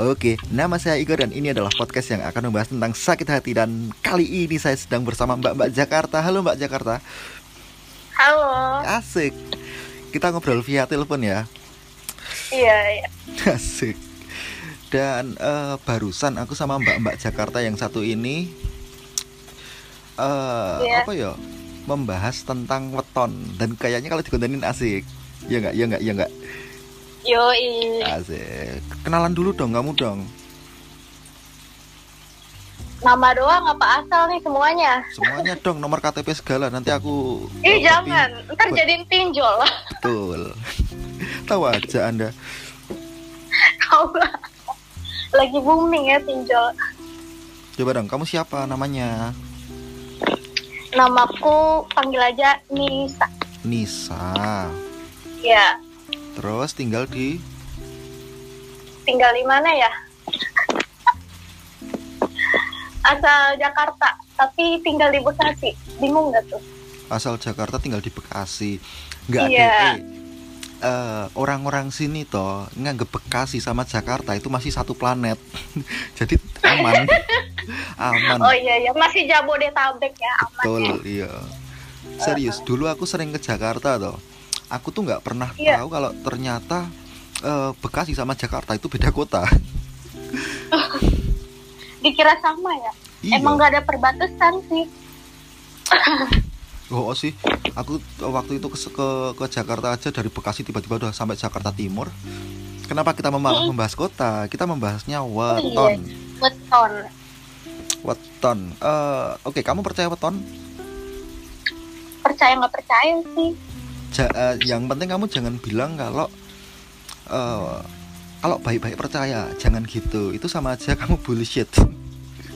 Oke, nama saya Igor dan ini adalah podcast yang akan membahas tentang sakit hati dan kali ini saya sedang bersama Mbak-mbak Jakarta. Halo Mbak Jakarta. Halo. Asik. Kita ngobrol via telepon ya. Iya, iya. Asik. Dan eh, barusan aku sama Mbak-mbak Jakarta yang satu ini eh Iya. apa ya? Membahas tentang weton dan kayaknya kalau dikontenin asik. Ya enggak? Ya enggak? Ya enggak? Yoi. Asik. Kenalan dulu dong kamu dong. Nama doang apa asal nih semuanya? Semuanya dong nomor KTP segala nanti aku Ih, jangan. Ntar jadiin pinjol. Betul. Tahu aja Anda. Tahu. Lagi booming ya pinjol. Coba dong, kamu siapa namanya? Namaku panggil aja Nisa. Nisa. Ya, Terus tinggal di tinggal di mana ya? Asal Jakarta, tapi tinggal di Bekasi. Bingung gak tuh? asal Jakarta, tinggal di Bekasi. Nggak ada. Iya. eh, eh, orang-orang sini toh nganggep Bekasi sama Jakarta itu masih satu planet. Jadi aman. aman. Oh iya, iya. Masih Jabodetabek ya, aman ya. Betul, iya. Serius, dulu aku sering ke Jakarta toh. Aku tuh nggak pernah Iya. tahu kalau ternyata eh, Bekasi sama Jakarta itu beda kota. Dikira sama ya? Iya. Emang gak ada perbatasan sih. Oh, oh sih, aku waktu itu ke, ke ke Jakarta aja dari Bekasi tiba-tiba udah sampai Jakarta Timur. Kenapa kita mema- membahas kota? Kita membahasnya weton. Weton. Weton. Eh, Oke, kamu percaya weton? Percaya nggak percaya sih? Ja- eh, yang penting kamu jangan bilang kalau eh, kalau baik-baik percaya, jangan gitu. Itu sama aja kamu bullshit.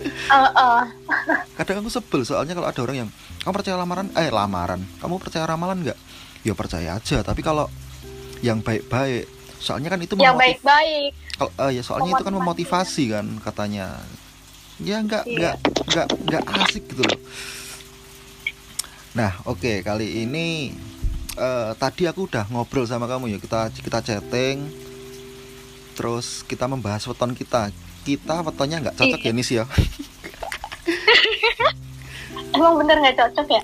Eh, eh. Kadang aku sebel soalnya kalau ada orang yang kamu percaya lamaran, eh lamaran, kamu percaya ramalan nggak? Ya percaya aja. Tapi kalau yang baik-baik, soalnya kan itu yang baik-baik. Kalau eh, ya soalnya itu kan memotivasi kan katanya. Ya nggak Iya. nggak nggak nggak asik gitu loh. Nah oke kali ini eh, tadi aku udah ngobrol sama kamu ya kita kita chatting, terus kita membahas weton kita. Kita wetonnya nggak cocok Iya. ya Nis ya. Emang bener nggak cocok ya?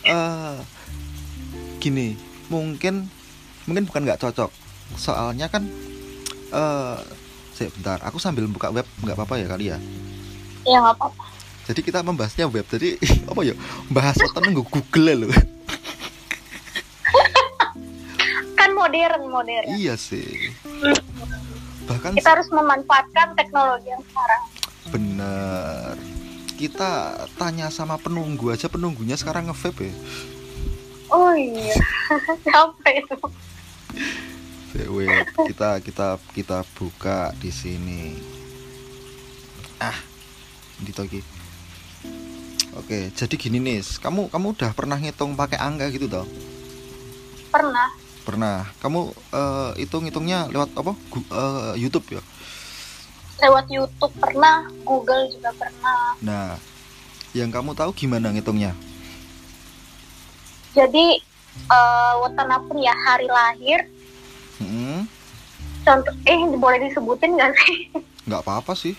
eh gini mungkin mungkin bukan nggak cocok soalnya kan eh saya bentar aku sambil buka web nggak apa-apa ya kali ya Ya nggak apa-apa. jadi kita membahasnya web jadi apa ya bahas tentang Google loh modern modern. iya sih bahkan Kita harus memanfaatkan teknologi yang sekarang. bener kita tanya sama penunggu aja penunggunya sekarang nge-vape ya Oh iya. Siapa itu? web kita kita kita buka di sini ah di toki oke jadi gini nih kamu kamu udah pernah ngitung pakai angka gitu toh Pernah. Pernah kamu eh, hitung hitungnya lewat apa Gu- eh, YouTube ya Lewat YouTube pernah. Google juga pernah. nah yang kamu tahu gimana ngitungnya Jadi eh weton apa ya hari lahir. Hmm, Contoh, eh boleh disebutin nggak sih? nggak apa-apa sih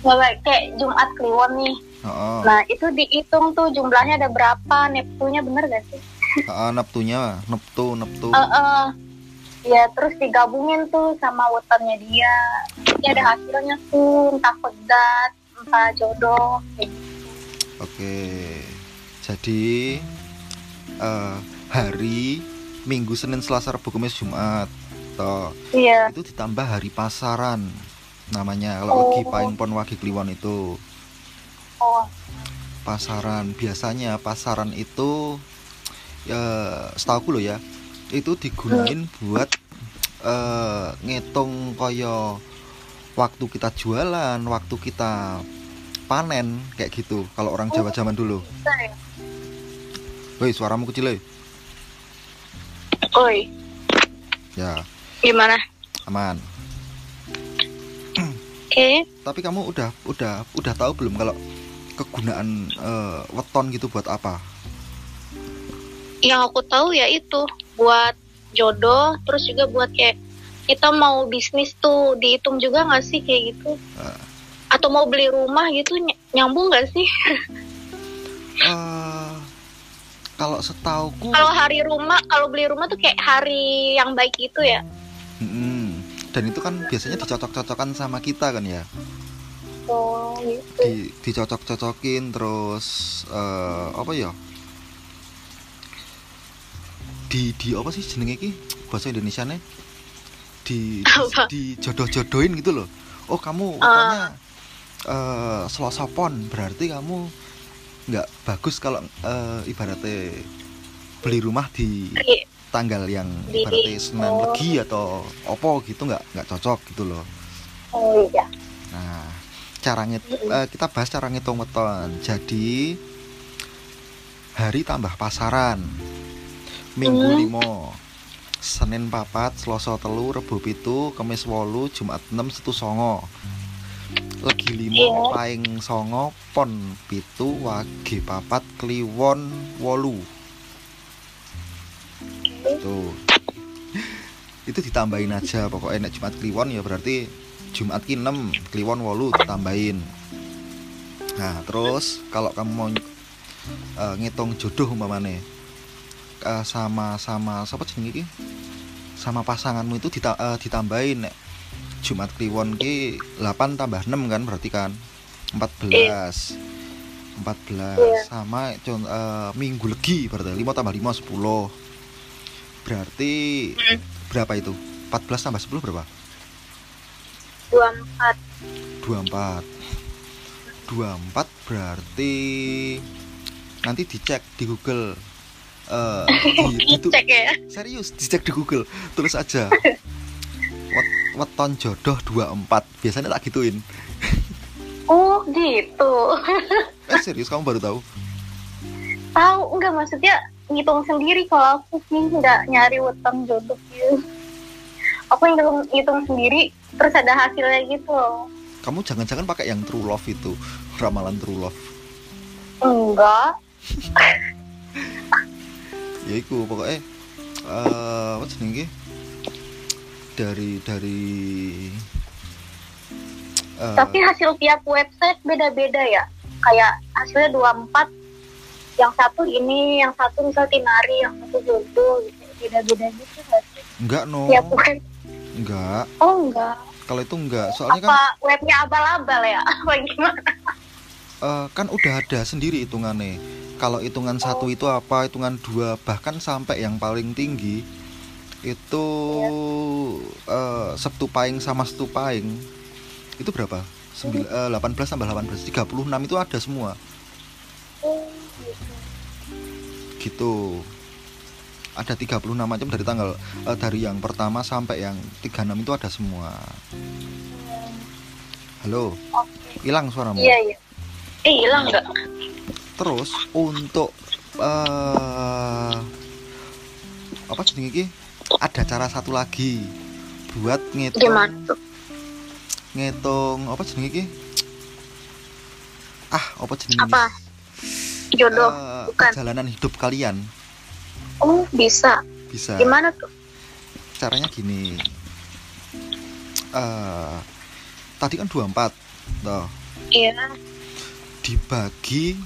Nggak baik. kayak Jumat Kliwon nih. Heeh. Nah itu dihitung tuh jumlahnya ada berapa, Neptunya bener gak sih? Heeh, Neptunya Neptu Neptu Eh, eh. Ya terus digabungin tuh sama wetonnya dia. Nanti ada hasilnya tuh entah pegat, entah jodoh. kayak gitu. Oke, jadi eh, hari Minggu, Senin, Selasa, Rabu, Kamis, Jumat, toh Iya. itu ditambah hari pasaran namanya kalau Oh. lagi paing pon wagi kliwon itu Oh, pasaran biasanya pasaran itu ya setahu lo ya itu digunain buat eh, ngitung koyo waktu kita jualan waktu kita panen kayak gitu kalau orang Jawa zaman dulu ya. Woi suaramu kecil eh. Oi, ya gimana? aman Oke. tapi kamu udah udah udah tahu belum kalau kegunaan eh, weton gitu buat apa Yang aku tahu ya itu buat jodoh, terus juga buat kayak kita mau bisnis tuh dihitung juga nggak sih kayak gitu? Eh. atau mau beli rumah gitu ny- nyambung nggak sih? Eh, kalau setauku kalau hari rumah kalau beli rumah tuh kayak hari yang baik itu ya? Mm-mm. dan itu kan biasanya dicocok-cocokkan sama kita kan ya? Oh gitu. Di dicocok-cocokin terus eh, apa ya di di apa sih jenenge iki bahasa Indonesia nih di Apa? di jodoh-jodohin gitu loh oh kamu Ah. rupanya eh selosopon berarti kamu nggak bagus kalau eh, ibaratnya beli rumah di tanggal yang ibaratnya Senin oh. Legi atau opo gitu nggak nggak cocok gitu loh oh iya Nah, cara ngit Mm-mm. eh, kita bahas cara ngitung weton. Jadi hari tambah pasaran. Minggu Mm. limo. Senin papat, Selasa telu, Rebo pitu, Kamis wolu, Jumat 6, Setu songo. Legi limo, Iya. paing songo, pon pitu, wage papat, kliwon wolu. Tuh. Itu ditambahin aja pokoknya nek Jumat kliwon ya berarti Jumat ki 6, kliwon wolu ditambahin. Nah, terus kalau kamu mau eh, ngitung jodoh umpamane eh, sama sama siapa jenenge iki? Sama pasanganmu itu dita- eh, ditambahin nek Jumat kliwon ki 8 tambah 6 kan berarti kan 14. 14 Iya. sama eh, minggu legi berarti 5 tambah 5 10. Berarti Mm. berapa itu? 14 tambah 10 berapa? dua empat 24 24 berarti nanti dicek di Google di, itu cek ya? serius dicek di Google. Tulis aja. Wet, weton jodoh 24 biasanya tak gituin. Oh gitu. Eh serius kamu baru tahu? Tahu enggak maksudnya ngitung sendiri kalau aku sih nggak nyari utang jodoh gitu aku ngitung ngitung sendiri terus ada hasilnya gitu loh. Kamu jangan-jangan pakai yang true love itu ramalan true love. Enggak ya iku pokoknya eh apa jenenge? Dari dari eh, tapi hasil tiap website beda-beda ya. Kayak hasilnya 24 yang satu ini yang satu misal tinari yang satu jodoh gitu beda-beda gitu nggak sih? Enggak no. Tiap web enggak. Oh enggak. Kalau itu enggak soalnya kan apa webnya abal-abal ya? Apa gimana eh, kan udah ada sendiri hitungannya. Kalau hitungan satu itu apa hitungan dua bahkan sampai yang paling tinggi itu eh, Sabtu Paing sama Sabtu Paing itu berapa? Sembil, eh, 18 tambah 18 36 itu ada semua. Gitu. ada 36 macam dari tanggal eh, dari yang pertama sampai yang 36 itu ada semua. Halo? Hilang suaramu? Iya iya eh hilang nggak? Terus untuk eh apa jenenge iki? Ada cara satu lagi buat ngitung gimana tuh? Ngitung apa jenenge iki? Ah apa jenenge? Apa? Jodoh Eh, bukan? perjalanan hidup kalian. Oh bisa. Bisa. Gimana tuh? Caranya gini. Eh tadi kan 24 toh. Iya dibagi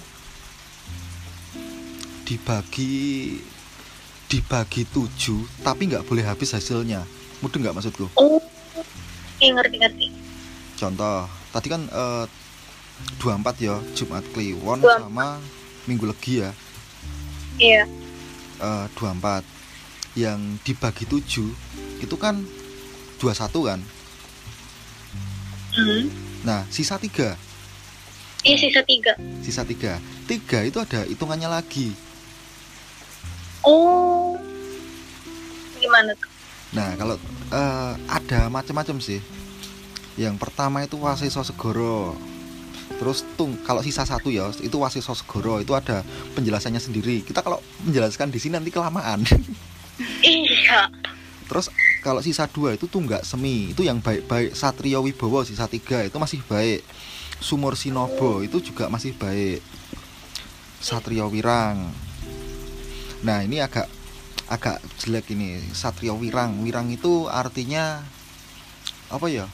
dibagi dibagi 7 tapi nggak boleh habis hasilnya. Mudah nggak maksudku? Oh ngerti ngerti. Contoh tadi kan eh, 24 ya Jumat Kliwon 24. sama Minggu Legi ya? Iya. Eh, 24 yang dibagi 7 itu kan 21 kan? Hmm. nah sisa 3 iya sisa tiga sisa 3 3 itu ada hitungannya lagi oh gimana tuh Nah, kalau eh, ada macam-macam sih. Yang pertama itu Wasiso Segoro. Terus tung kalau sisa satu ya itu Wasiso Segoro itu ada penjelasannya sendiri. Kita kalau menjelaskan di sini nanti kelamaan. iya Terus kalau sisa dua itu tunggak semi itu yang baik-baik Satrio Wibowo sisa tiga itu masih baik. Sumur Sinobo itu juga masih baik. Satrio Wirang. Nah ini agak agak jelek ini Satrio Wirang. Wirang itu artinya apa ya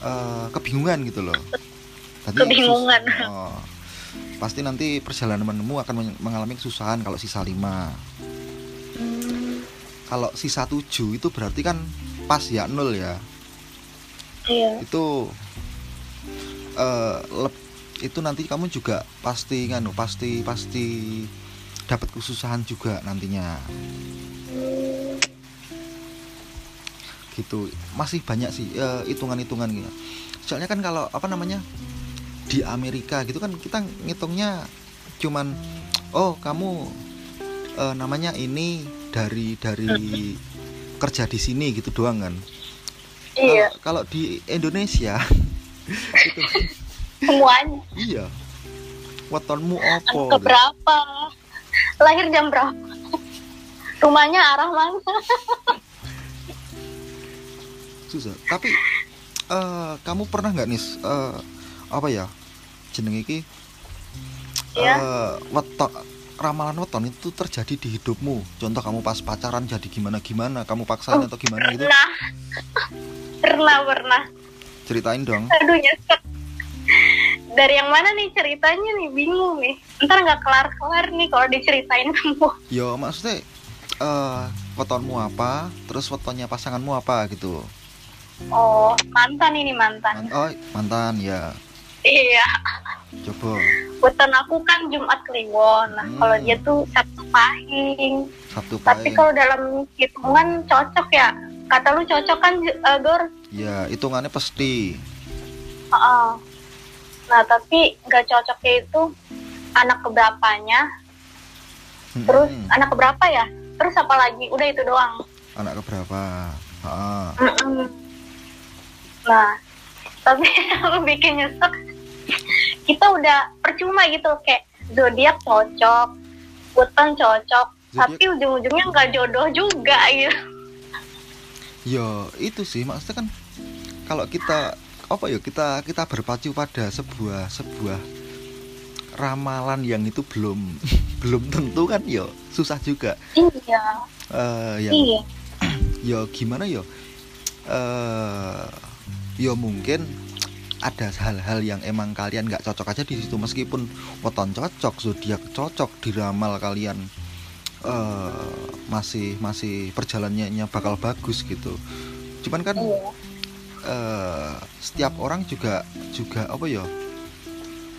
eh, kebingungan gitu loh Tadi Kebingungan. sus- oh, pasti nanti perjalananmu akan men- mengalami kesusahan kalau sisa lima Hmm, kalau sisa tujuh itu berarti kan pas ya nol ya iya itu lep- itu nanti kamu juga pasti nganu pasti pasti dapat kesusahan juga nantinya. Gitu. Masih banyak sih eh, hitungan-hitungan gitu. Soalnya kan kalau apa namanya di Amerika gitu kan kita ngitungnya cuman oh kamu eh, namanya ini dari dari kerja di sini gitu doang kan. Iya. Kalau kalau di Indonesia itu semuanya. Iya. Wetonmu gitu. keberapa? Lahir jam berapa? Rumahnya arah mana? Susah. Tapi eh, kamu pernah nggak nis eh, apa ya jeneng iki? Iya. eh, weton ramalan weton itu terjadi di hidupmu. Contoh kamu pas pacaran jadi gimana gimana kamu paksain atau gimana gitu? pernah. Pernah pernah ceritain dong. Aduh nyesek. Dari yang mana nih ceritanya nih? Bingung nih. Ntar nggak kelar kelar nih kalau diceritain semua. Yo maksudnya eh wetonmu apa? Terus wetonnya pasanganmu apa gitu? Oh mantan ini mantan. Man- oh mantan ya. Iya. Coba. Weton aku kan Jumat Kliwon. Nah Hmm. kalau dia tuh Sabtu Pahing. Sabtu tapi Pahing. kalau dalam hitungan cocok ya. Kata lu cocok kan eh, Gor ya hitungannya pasti Heeh. nah tapi nggak cocoknya itu anak keberapanya terus Mm-mm. anak keberapa ya terus apa lagi udah itu doang anak keberapa Ah, Mm-mm. Nah, tapi aku bikin nyesek. Kita udah percuma gitu kayak zodiak cocok, weton cocok, Zodiak- tapi ujung-ujungnya nggak jodoh juga gitu. Ya itu sih maksudnya kan kalau kita apa ya kita kita berpacu pada sebuah sebuah ramalan yang itu belum belum tentu kan ya? Susah juga. Iya, Eh yang iya. ya gimana ya? Eh ya mungkin ada hal-hal yang emang kalian nggak cocok aja di situ. Meskipun weton cocok zodiak cocok diramal kalian eh masih masih perjalanannya bakal bagus gitu. Cuman kan Iya. Eh, setiap orang juga juga apa ya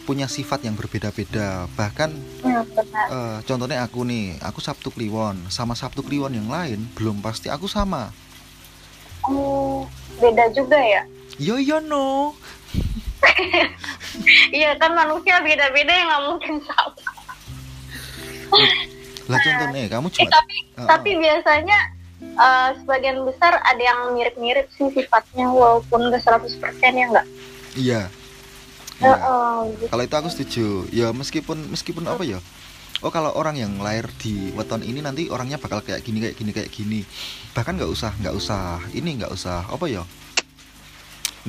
punya sifat yang berbeda-beda bahkan Hmm, benar. eh, contohnya aku nih aku Sabtu Kliwon sama Sabtu Kliwon yang lain belum pasti aku sama Oh, beda juga ya. yo yo no Iya kan manusia beda-beda yang nggak mungkin sama. lah contohnya kamu Eh, cuma tapi Eh, tapi biasanya eh, sebagian besar ada yang mirip-mirip sih sifatnya walaupun nggak 100% ya nggak. iya. Iya. eh, gitu. kalau itu aku setuju. Ya meskipun meskipun apa ya? Oh kalau orang yang lahir di weton ini nanti orangnya bakal kayak gini kayak gini kayak gini. Bahkan nggak usah nggak usah ini nggak usah apa ya?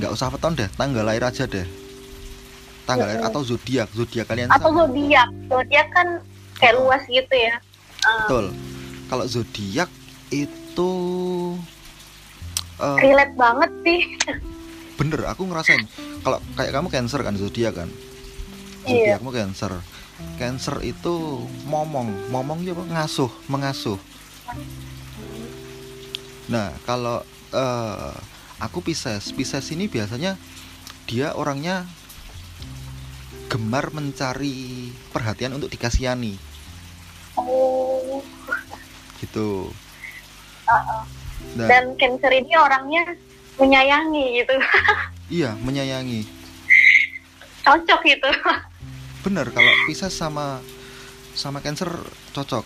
Nggak usah weton deh tanggal lahir aja deh. Tanggal lahir atau zodiak zodiak kalian atau sama. zodiak. Zodiak kan kayak luas gitu ya. Betul. Kalau zodiak itu eh, relate banget sih. Bener aku ngerasain. Kalau kayak kamu cancer kan zodiak kan? Iya. zodiakmu cancer. Cancer itu momong. Momong ya ngasuh mengasuh. Nah kalau eh, aku Pisces. Pisces ini biasanya dia orangnya gemar mencari perhatian untuk dikasihani. Oh. Gitu uh-uh. dan dan cancer ini orangnya menyayangi gitu. Iya menyayangi. Cocok gitu. Bener kalau Pisces sama sama Cancer cocok.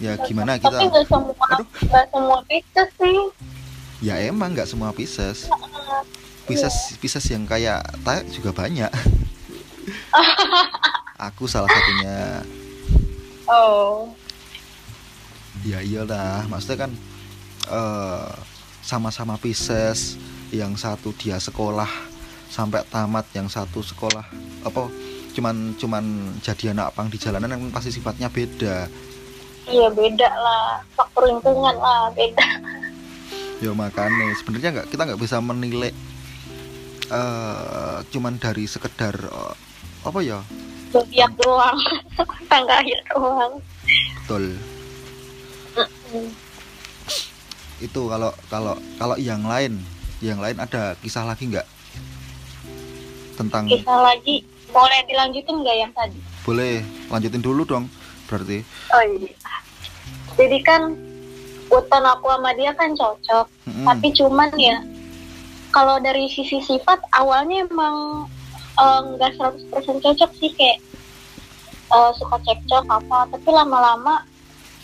Ya gimana tapi kita nggak semua Aduh. nggak semua Pisces sih. Ya emang nggak semua Pisces. Pisces Pisces yang kayak Taek juga banyak. Aku salah satunya. Oh ya iyalah maksudnya kan eh, sama-sama Pisces yang satu dia sekolah sampai tamat yang satu sekolah apa cuman cuman jadi anak pang di jalanan kan pasti sifatnya beda. Iya beda lah. Faktor lingkungan lah beda. Ya makanya. Sebenarnya nggak kita nggak bisa menilai eh cuman dari sekedar eh, apa ya? Zodiak doang. Tanggal lahir doang. Betul. Itu kalau kalau kalau yang lain yang lain ada kisah lagi nggak? Tentang kita lagi boleh dilanjutin nggak yang tadi? Boleh lanjutin dulu dong berarti. Oh iya. Jadi kan weton aku sama dia kan cocok Mm-mm. tapi cuman ya kalau dari sisi sifat awalnya emang eh, nggak 100% cocok sih kayak eh, suka cekcok apa tapi lama-lama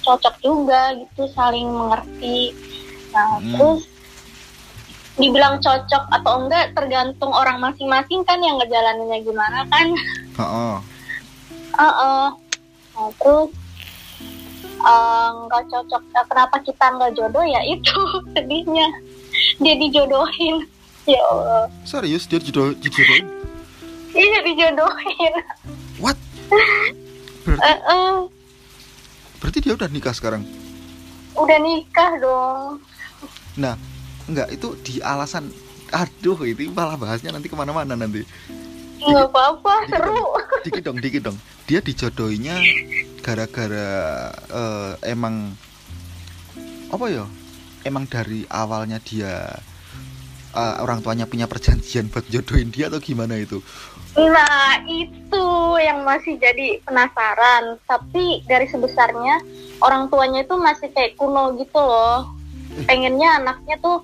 cocok juga gitu saling mengerti nah Hmm. terus dibilang cocok atau enggak tergantung orang masing-masing kan yang ngejalaninnya gimana kan Ha-ha. Heeh. Nah, terus eh, nggak cocok. Nah, kenapa kita nggak jodoh ya itu sedihnya. Dia dijodohin. Ya Allah. serius dia jodoh dijodohin Iya dijodohin. what berarti Eh, eh, berarti dia udah nikah sekarang udah nikah dong. nah enggak itu di alasan aduh ini malah bahasnya nanti ke mana-mana nanti Nggak apa-apa, seru. dikit dong dikit dong dia dijodohinya gara-gara eh, emang apa ya emang dari awalnya dia eh, orang tuanya punya perjanjian buat jodohin dia atau gimana itu Nah, itu yang masih jadi penasaran. Tapi dari sebesarnya orang tuanya itu masih kayak kuno gitu loh. Pengennya anaknya tuh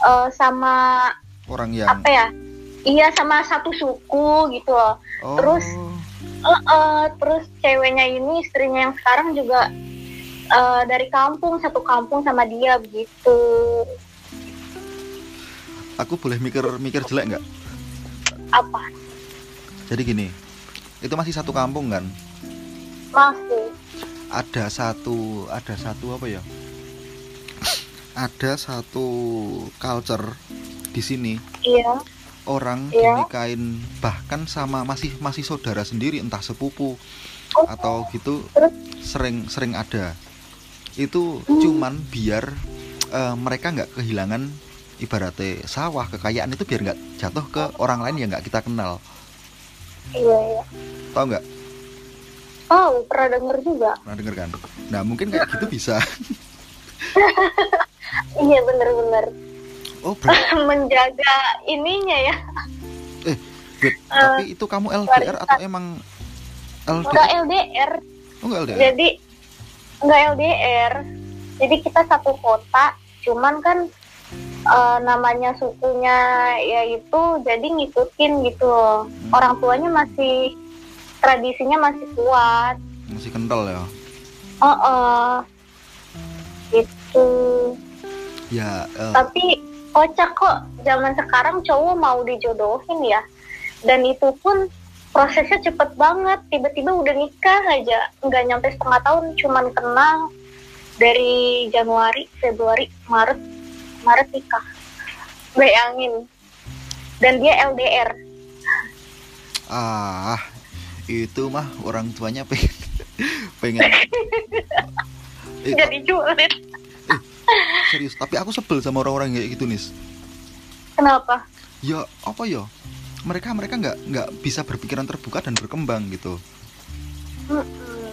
eh, sama orang yang apa ya? Iya sama satu suku gitu loh. oh terus- Eh, eh, terus ceweknya ini istrinya yang sekarang juga eh, dari kampung satu kampung sama dia begitu. aku boleh mikir mikir jelek nggak Apa? Jadi gini itu masih satu kampung kan Masih. ada satu ada satu apa ya ada satu culture di sini Iya. orang Iya. dinikahin bahkan sama masih masih saudara sendiri entah sepupu Oh. atau gitu Terus? sering sering ada itu Hmm. cuman biar eh, mereka nggak kehilangan ibaratnya sawah kekayaan itu biar nggak jatuh ke orang lain yang nggak kita kenal Iya, iya. tau nggak Oh, pernah denger juga. pernah denger kan nah mungkin kayak gitu bisa Iya, bener-bener. oh Menjaga ininya ya. Wait, tapi itu kamu LDR atau emang Enggak LDR LDR. oh nggak LDR Jadi enggak LDR. Jadi kita satu kota, cuman kan eh, namanya sukunya yaitu jadi ngikutin gitu loh. Hmm. Orang tuanya masih tradisinya masih kuat. masih kental ya Oh, oh. gitu. ya eh, Tapi kocak kok zaman sekarang cowok mau dijodohin ya. Dan itu pun prosesnya cepet banget. Tiba-tiba udah nikah aja. Nggak nyampe setengah tahun, cuman kenal dari Januari, Februari, Maret, Maret nikah. Bayangin. Dan dia LDR. ah itu mah orang tuanya pengen pengen Eh, Jadi julid. serius tapi aku sebel sama orang-orang kayak gitu nis Kenapa? ya apa ya mereka mereka nggak nggak bisa berpikiran terbuka dan berkembang gitu Mm-mm.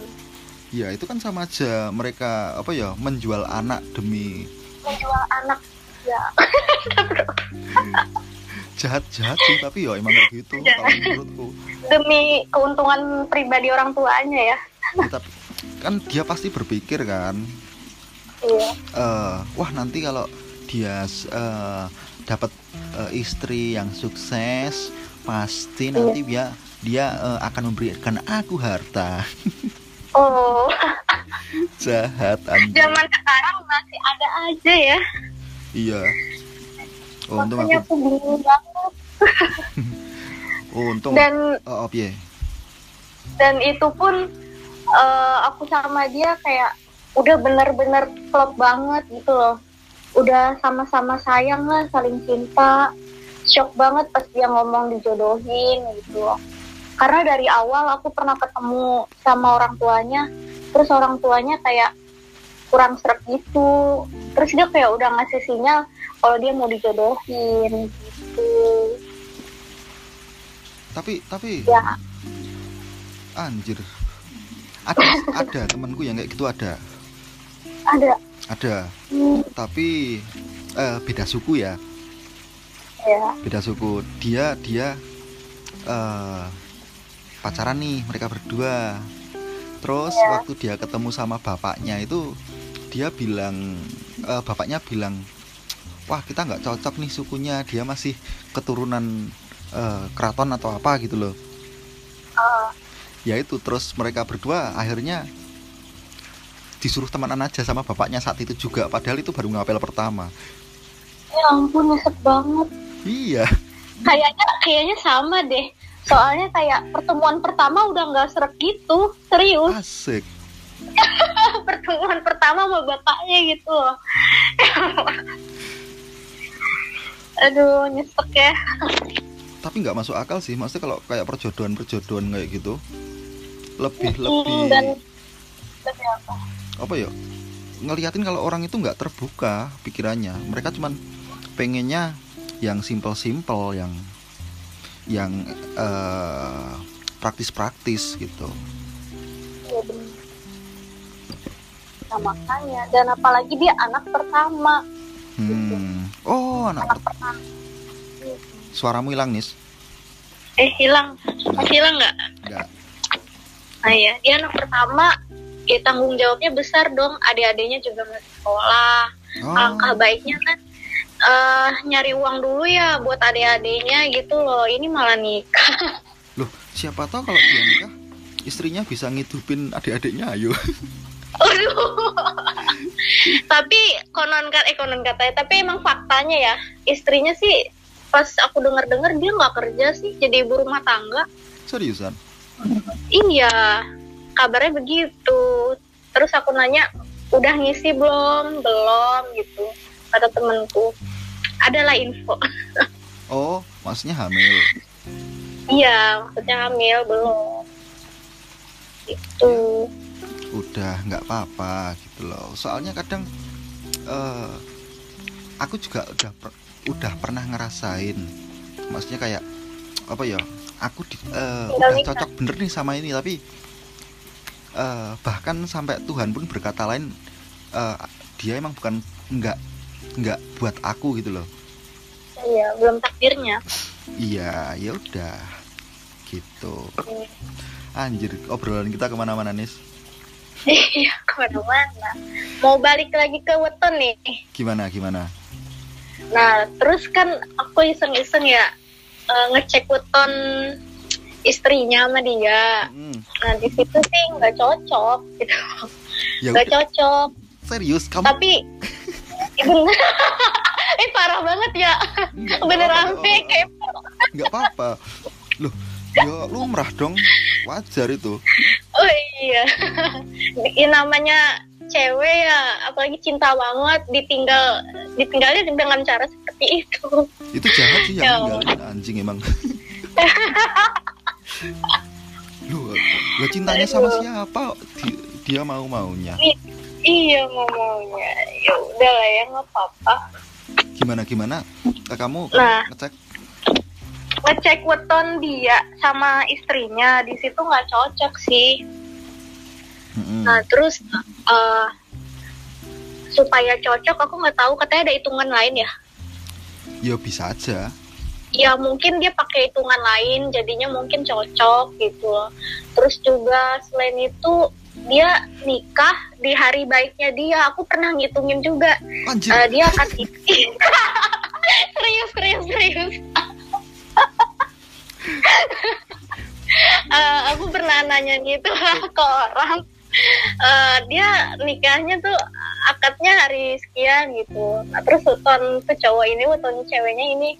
ya itu kan sama aja mereka apa ya menjual anak demi Menjual anak. Ya. jahat jahat sih tapi ya emang kayak gitu Jahat. kalau menurutku Demi keuntungan pribadi orang tuanya ya. Ya, tapi kan dia pasti berpikir kan Iya. eh wah nanti kalau dia eh, dapat eh, istri yang sukses pasti nanti dia dia eh, akan memberikan aku harta Oh, jahat anjing zaman sekarang masih ada aja ya. iya oh, untung aku aku bingung banget. oh, untung Dan oh, oh piye? dan itu pun eh, aku sama dia kayak udah bener-bener klop banget gitu loh. Udah sama-sama sayang lah, saling cinta. Shock banget pas dia ngomong dijodohin gitu loh. Karena dari awal aku pernah ketemu sama orang tuanya, terus orang tuanya kayak kurang seret gitu. Terus dia kayak udah ngasih sinyal kalau dia mau dijodohin gitu. Tapi tapi ya. Anjir. Ada ada temanku yang kayak gitu ada. Ada. Ada. Hmm, tapi eh, beda suku ya. Ya. Beda suku. Dia dia eh, pacaran nih mereka berdua terus Ya. waktu dia ketemu sama bapaknya itu dia bilang eh, bapaknya bilang wah kita nggak cocok nih sukunya. Dia masih keturunan eh, keraton atau apa gitu loh. Ah, ya itu terus mereka berdua akhirnya disuruh temenan aja sama bapaknya saat itu juga. Padahal itu baru ngapel pertama. Ya ampun nyesek banget. Iya. Kayaknya kayaknya sama deh soalnya kayak pertemuan pertama udah nggak seret gitu serius. Asik. Pertemuan pertama sama bapaknya gitu aduh nyesek ya. Tapi nggak masuk akal sih maksudnya kalau kayak perjodohan perjodohan kayak gitu lebih Hmm, lebih dan tapi apa? Apa ya? Ngeliatin kalau orang itu nggak terbuka pikirannya. Mereka cuman pengennya yang simple-simple yang yang eh, praktis-praktis gitu. Ya. Nah, makanya dan apalagi dia anak pertama. Hmm. oh anak anak per- pertama. Suaramu hilang nis? Eh hilang. Masih hilang nggak? Nggak. Nah ya dia anak pertama. Ya tanggung jawabnya besar dong. Adik-adiknya juga masih sekolah. Oh. Alangkah baiknya kan eh nyari uang dulu ya buat adik-adiknya gitu loh. Ini malah nikah. Loh siapa tahu kalau dia nikah istrinya bisa ngidupin adik-adiknya ayo. Aduh. tapi konon kata eh konon katanya tapi emang faktanya ya. Istrinya sih pas aku dengar dengar dia nggak kerja sih jadi ibu rumah tangga. Seriusan? Iya kabarnya begitu. Terus aku nanya udah ngisi belum? Belum gitu kata temanku. Adalah info. Oh maksudnya hamil? Iya maksudnya hamil belum. Itu udah nggak apa-apa gitu loh. Soalnya kadang eh aku juga udah per- udah pernah ngerasain. Maksudnya kayak apa ya aku di- Tinggal udah nikah. cocok bener nih sama ini tapi eh, bahkan sampai Tuhan pun berkata lain eh, dia emang bukan nggak nggak buat aku gitu loh. Iya belum takdirnya. Iya ya udah. Gitu. Anjir obrolan kita ke mana-mana nis? Iya ke mana-mana. Mau balik lagi ke weton nih. Gimana gimana? Nah, terus kan aku iseng-iseng ya eh, ngecek weton istrinya sama dia. Mm, Nah, di situ sih nggak cocok gitu. ya Nggak udah, cocok. serius kamu Tapi bener. eh parah banget ya. Nggak Beneran apa-apa. sih kayak nggak apa-apa loh ya lumrah dong wajar itu oh iya. Ini namanya cewek ya, apalagi cinta banget ditinggal ditinggalnya dengan cara seperti itu. itu jahat sih Ya yang ninggalin anjing emang loh lah cintanya sama siapa Di- dia mau maunya Iya ngomongnya. Ya udah lah ya nggak apa-apa. gimana gimana Eh, kamu Nah. ngecek ngecek weton dia sama istrinya di situ nggak cocok sih. Mm-mm. Nah terus eh, supaya cocok aku nggak tahu katanya ada hitungan lain ya. ya bisa aja Ya mungkin dia pakai hitungan lain jadinya mungkin cocok gitu. Terus juga selain itu dia nikah di hari baiknya dia. Aku pernah ngitungin juga. anjir Eh, dia akan serius serius serius. Eh, aku pernah nanya gitu ke orang Eh, dia nikahnya tuh akadnya hari sekian gitu nah, terus weton tuh cowok ini weton ceweknya ini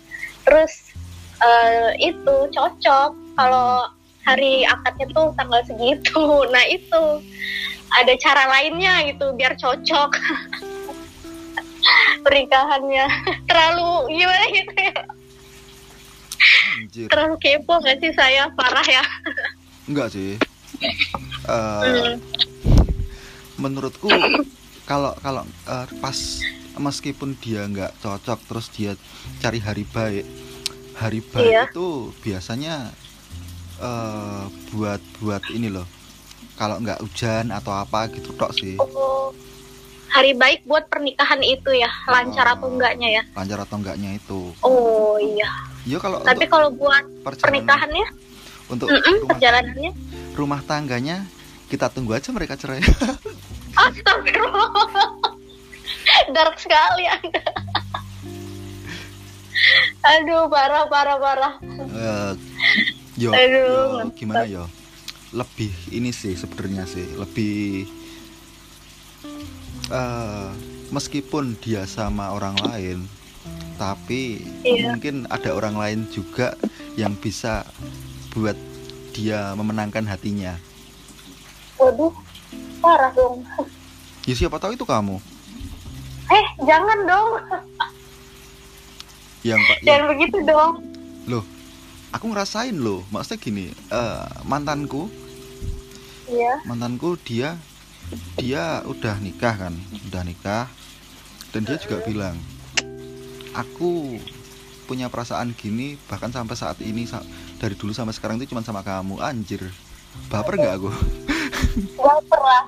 terus eh, itu cocok kalau hari akadnya tuh tanggal segitu. Nah itu. Ada cara lainnya gitu biar cocok. Pernikahannya. Terlalu gimana gitu ya? Anjir. Terlalu kepo nggak sih saya? Parah ya. Enggak sih. Hmm. menurutku kalau kalau eh, pas meskipun dia nggak cocok terus dia cari hari baik hari baik Iya. itu biasanya eh buat buat ini loh kalau nggak hujan atau apa gitu tok sih Oh, hari baik buat pernikahan itu ya, lancar Oh. atau enggaknya ya? lancar atau enggaknya itu Oh iya. ya kalau Tapi kalau buat pernikahannya, untuk mm-mm, rumah, perjalanannya, rumah tangganya kita tunggu aja mereka cerai astagfirullah. Dark sekali Anda. Aduh, parah, parah, parah. Eh, yo, Aduh, yo, gimana yo lebih ini sih sebenarnya sih lebih eh meskipun dia sama orang lain tapi Iya. mungkin ada orang lain juga yang bisa buat dia memenangkan hatinya Waduh, parah dong. ya siapa tahu itu kamu Eh, jangan dong. yang pak yang, Jangan begitu dong. Aku ngerasain loh maksudnya gini eh, mantanku Iya. mantanku dia dia udah nikah kan udah nikah dan dia juga bilang aku punya perasaan gini bahkan sampai saat ini sa- dari dulu sampai sekarang itu cuma sama kamu anjir baper nggak aku Baper lah.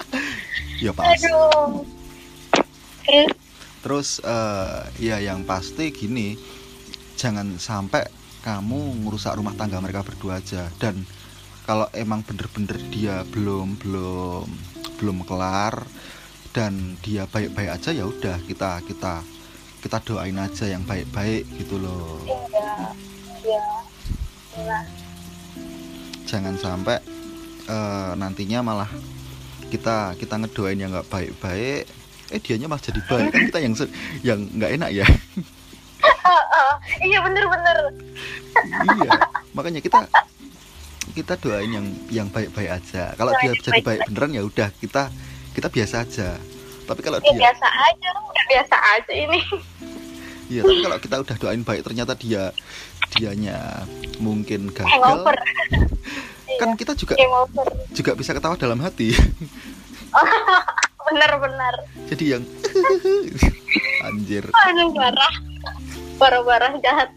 ya pas Aduh. Terus, terus eh, ya yang pasti gini jangan sampai kamu ngerusak rumah tangga mereka berdua aja dan kalau emang bener-bener dia belum belum belum kelar dan dia baik-baik aja ya udah kita kita kita doain aja yang baik-baik gitu loh iya. Iya. Iya. jangan sampai eh, nantinya malah kita kita ngedoain yang nggak baik-baik eh dianya malah jadi baik kan kita yang yang nggak enak ya. Iya, bener-bener. iya makanya kita kita doain yang yang baik-baik aja kalau dia jadi baik beneran ya udah kita kita biasa aja tapi kalau Ya dia biasa aja, biasa aja ini. iya tapi kalau kita udah doain baik ternyata dia dianya mungkin gagal Hangover. kan kita juga Hangover. juga bisa ketawa dalam hati Bener-bener. jadi yang anjir Aduh, parah. Parah-parah jahat.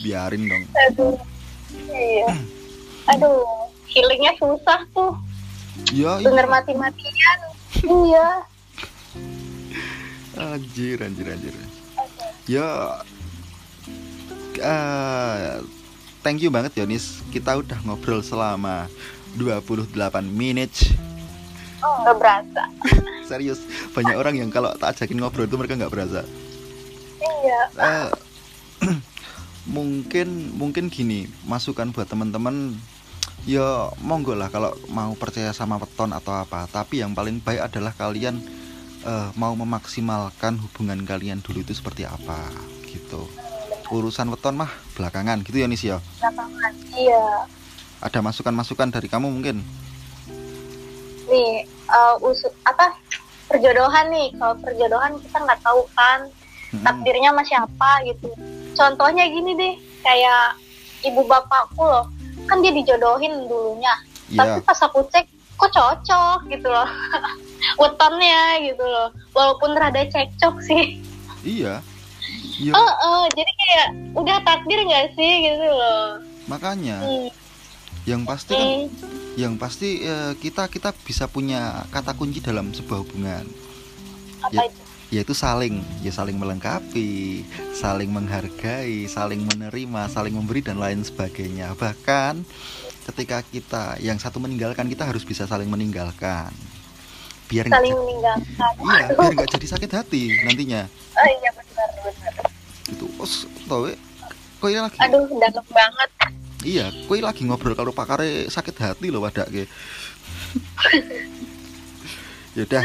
biarin dong Aduh. Iya. Aduh, healingnya susah tuh. ya Bener iya. mati-matian. Iya. anjir anjir anjir ya eh, thank you banget Yonis kita udah ngobrol selama 28 menit Oh, nggak berasa. serius banyak orang yang kalau tak ajakin ngobrol itu mereka nggak berasa Iya. Eh, mungkin mungkin gini masukan buat teman-teman ya monggo lah kalau mau percaya sama weton atau apa tapi yang paling baik adalah kalian eh, mau memaksimalkan hubungan kalian dulu itu seperti apa gitu urusan weton mah belakangan gitu ya Nis ya Belakangan. Iya. ada masukan-masukan dari kamu mungkin Nih, eh, usut apa perjodohan nih. Kalau perjodohan kita nggak tahu kan. Takdirnya sama siapa gitu. Contohnya gini deh, kayak ibu bapakku loh, kan dia dijodohin dulunya. Iya, Tapi pas aku cek, kok cocok gitu loh. Wetonnya gitu loh. Walaupun rada cekcok sih. iya, iya. Oh, oh, jadi kayak udah takdir nggak sih gitu loh. Makanya, Hmm, yang pasti kan, hmm. yang pasti eh, kita kita bisa punya kata kunci dalam sebuah hubungan. Apa Ya. itu? Yaitu saling ya saling melengkapi saling menghargai saling menerima saling memberi dan lain sebagainya. Bahkan ketika kita yang satu meninggalkan kita harus bisa saling meninggalkan. Biar Saling jadi- meninggalkan. iya biar nggak jadi sakit hati nantinya. Oh iya benar benar. gitu. Oh tau we, kowe lagi? Aduh, dalam banget. iya kowe lagi ngobrol kalau pakare sakit hati loh wadak ke yaudah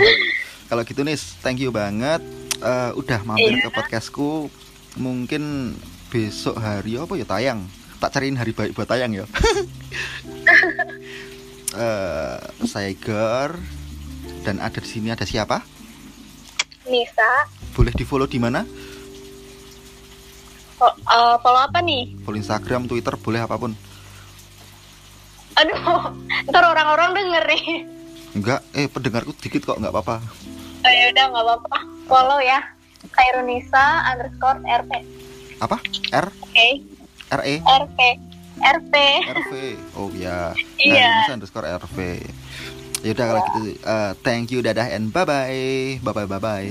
kalau gitu nih thank you banget. Eh, udah mampir Iya. ke podcastku. Mungkin besok hari apa ya tayang? Tak cariin hari baik buat tayang ya. Eh, saya dan ada di sini ada siapa? Nisa, boleh di follow di mana? Fo- eh, follow apa nih? follow Instagram Twitter boleh apa pun. Aduh, ntar orang-orang denger nih. enggak eh pendengarku dikit kok nggak apa-apa oh, ya udah nggak apa-apa. Follow ya. Kairunisa underscore RP apa? R? Oke R E? RP RP RV oh ya Iya. Nah, underscore RV ya udah kalau gitu eh, thank you dadah and bye bye bye bye bye bye